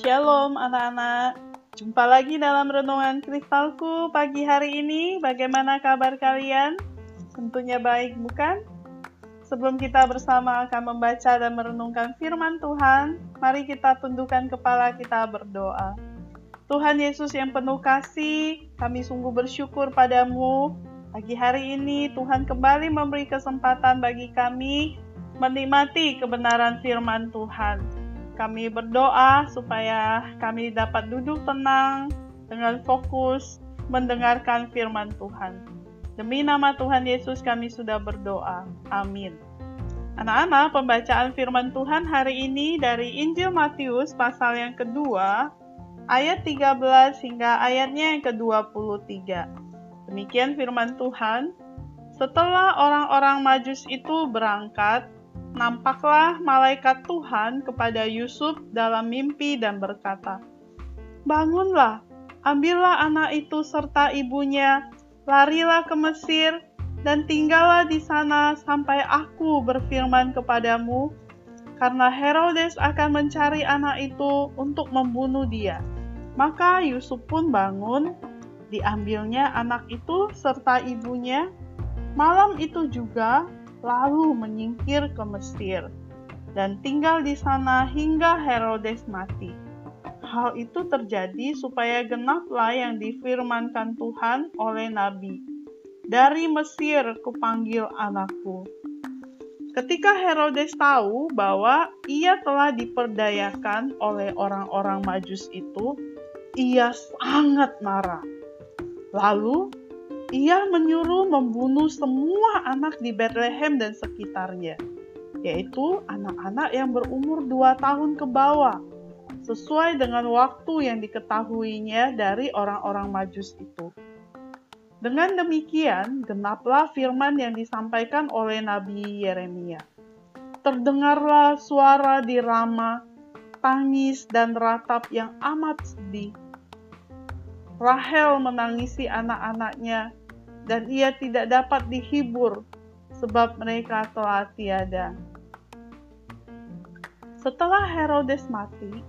Shalom anak-anak. Jumpa lagi dalam renungan kristalku pagi hari ini. Bagaimana kabar kalian? Tentunya baik, bukan? Sebelum kita bersama akan membaca dan merenungkan firman Tuhan, mari kita tundukkan kepala kita berdoa. Tuhan Yesus yang penuh kasih, kami sungguh bersyukur padamu. Pagi hari ini Tuhan kembali memberi kesempatan bagi kami menikmati kebenaran firman Tuhan. Kami berdoa supaya kami dapat duduk tenang dengan fokus mendengarkan firman Tuhan. Demi nama Tuhan Yesus kami sudah berdoa. Amin. Anak-anak, pembacaan firman Tuhan hari ini dari Injil Matius pasal yang kedua, ayat 13 hingga ayatnya yang ke-23. Demikian firman Tuhan. Setelah orang-orang Majus itu berangkat, nampaklah malaikat Tuhan kepada Yusuf dalam mimpi dan berkata, "Bangunlah, ambillah anak itu serta ibunya, larilah ke Mesir, dan tinggallah di sana sampai aku berfirman kepadamu, karena Herodes akan mencari anak itu untuk membunuh dia." Maka Yusuf pun bangun, diambilnya anak itu serta ibunya. Malam itu juga lalu menyingkir ke Mesir dan tinggal di sana hingga Herodes mati. Hal itu terjadi supaya genaplah yang difirmankan Tuhan oleh nabi. Dari Mesir kupanggil anakku. Ketika Herodes tahu bahwa ia telah diperdayakan oleh orang-orang Majus itu, ia sangat marah. Lalu ia menyuruh membunuh semua anak di Bethlehem dan sekitarnya, yaitu anak-anak yang berumur dua tahun ke bawah, sesuai dengan waktu yang diketahuinya dari orang-orang Majus itu. Dengan demikian, genaplah firman yang disampaikan oleh Nabi Yeremia. Terdengarlah suara di Rama, tangis dan ratap yang amat sedih. Rahel menangisi anak-anaknya dan ia tidak dapat dihibur sebab mereka telah tiada. Setelah Herodes mati,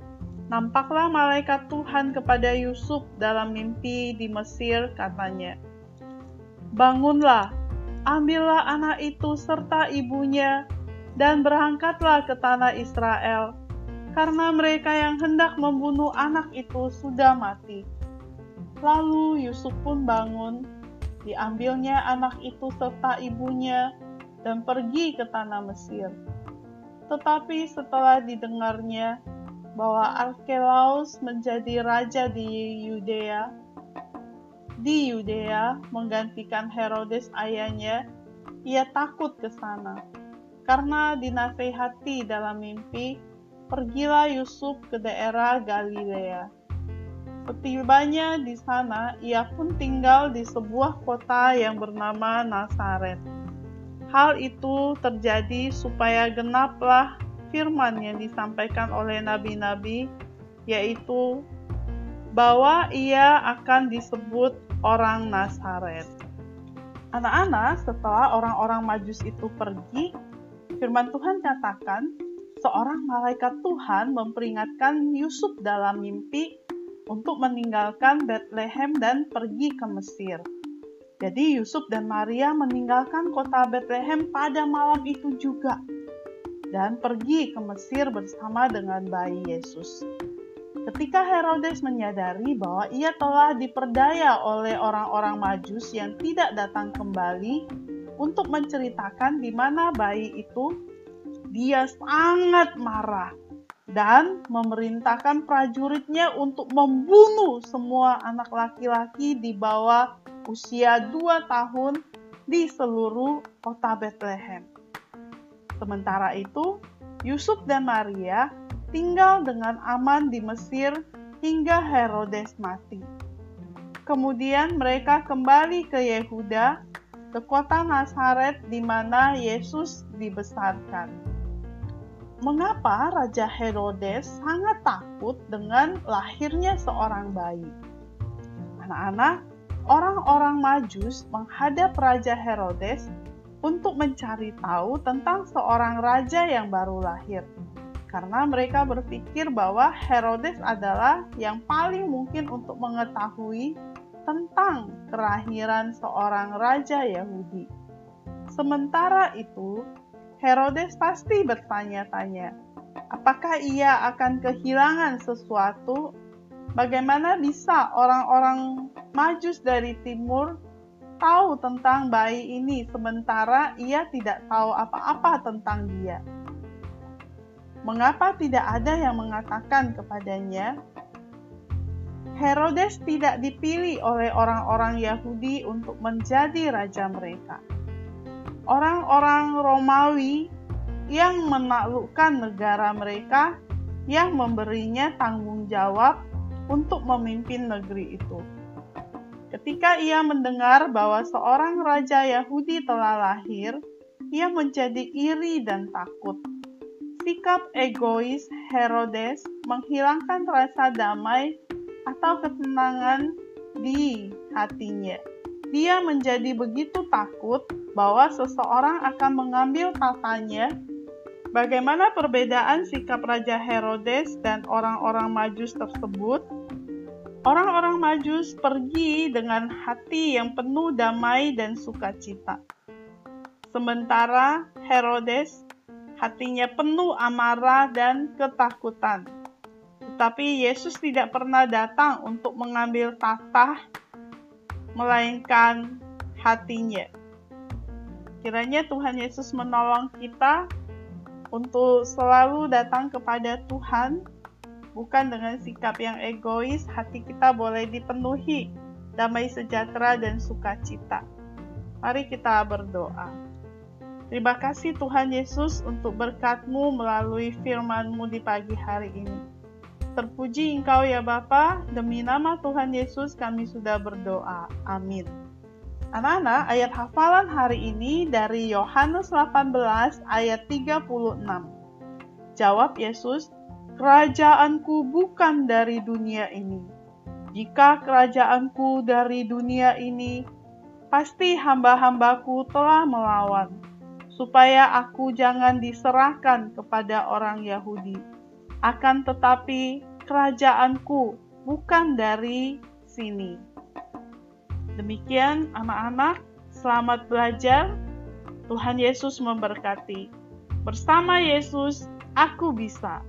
nampaklah malaikat Tuhan kepada Yusuf dalam mimpi di Mesir katanya, Bangunlah, ambillah anak itu serta ibunya, dan berangkatlah ke tanah Israel, karena mereka yang hendak membunuh anak itu sudah mati. Lalu Yusuf pun bangun, Diambilnya anak itu serta ibunya dan pergi ke tanah Mesir. Tetapi setelah didengarnya bahwa Arkelaus menjadi raja di Yudea, di Yudea menggantikan Herodes ayahnya, ia takut ke sana. Karena dinasehati dalam mimpi, pergilah Yusuf ke daerah Galilea Setibanya di sana, ia pun tinggal di sebuah kota yang bernama Nazaret. Hal itu terjadi supaya genaplah firman yang disampaikan oleh nabi-nabi, yaitu bahwa ia akan disebut orang Nazaret. Anak-anak, setelah orang-orang Majus itu pergi, firman Tuhan katakan, seorang malaikat Tuhan memperingatkan Yusuf dalam mimpi untuk meninggalkan Bethlehem dan pergi ke Mesir. Jadi Yusuf dan Maria meninggalkan kota Bethlehem pada malam itu juga dan pergi ke Mesir bersama dengan bayi Yesus. Ketika Herodes menyadari bahwa ia telah diperdaya oleh orang-orang Majus yang tidak datang kembali untuk menceritakan di mana bayi itu, dia sangat marah dan memerintahkan prajuritnya untuk membunuh semua anak laki-laki di bawah usia dua tahun di seluruh kota Bethlehem. Sementara itu, Yusuf dan Maria tinggal dengan aman di Mesir hingga Herodes mati. Kemudian mereka kembali ke Yehuda, ke kota Nazaret di mana Yesus dibesarkan mengapa Raja Herodes sangat takut dengan lahirnya seorang bayi. Anak-anak, orang-orang Majus menghadap Raja Herodes untuk mencari tahu tentang seorang raja yang baru lahir. karena mereka berpikir bahwa Herodes adalah yang paling mungkin untuk mengetahui tentang kelahiran seorang raja Yahudi. Sementara itu, Herodes pasti bertanya-tanya, apakah ia akan kehilangan sesuatu? Bagaimana bisa orang-orang Majus dari timur tahu tentang bayi ini sementara ia tidak tahu apa-apa tentang dia? Mengapa tidak ada yang mengatakan kepadanya, Herodes tidak dipilih oleh orang-orang Yahudi untuk menjadi raja mereka. Orang-orang Romawi yang menaklukkan negara mereka yang memberinya tanggung jawab untuk memimpin negeri itu. Ketika ia mendengar bahwa seorang raja Yahudi telah lahir, ia menjadi iri dan takut Sikap egois Herodes menghilangkan rasa damai atau ketenangan di hatinya. Dia menjadi begitu takut bahwa seseorang akan mengambil tatanya. Bagaimana perbedaan sikap Raja Herodes dan orang-orang Majus tersebut? Orang-orang Majus pergi dengan hati yang penuh damai dan sukacita. Sementara Herodes hatinya penuh amarah dan ketakutan. Tetapi Yesus tidak pernah datang untuk mengambil tahta, melainkan hatinya. Kiranya Tuhan Yesus menolong kita untuk selalu datang kepada Tuhan, bukan dengan sikap yang egois, hati kita boleh dipenuhi damai sejahtera dan sukacita. Mari kita berdoa. Terima kasih Tuhan Yesus untuk berkat-Mu melalui firman-Mu di pagi hari ini. Terpuji Engkau ya Bapa, demi nama Tuhan Yesus kami sudah berdoa. Amin. Anak-anak, ayat hafalan hari ini dari Yohanes 18 ayat 36. Jawab Yesus, Kerajaanku bukan dari dunia ini. Jika kerajaanku dari dunia ini, pasti hamba-hambaku telah melawan supaya aku jangan diserahkan kepada orang Yahudi. Akan tetapi kerajaanku bukan dari sini. Demikian anak-anak, selamat belajar. Tuhan Yesus memberkati. Bersama Yesus, aku bisa.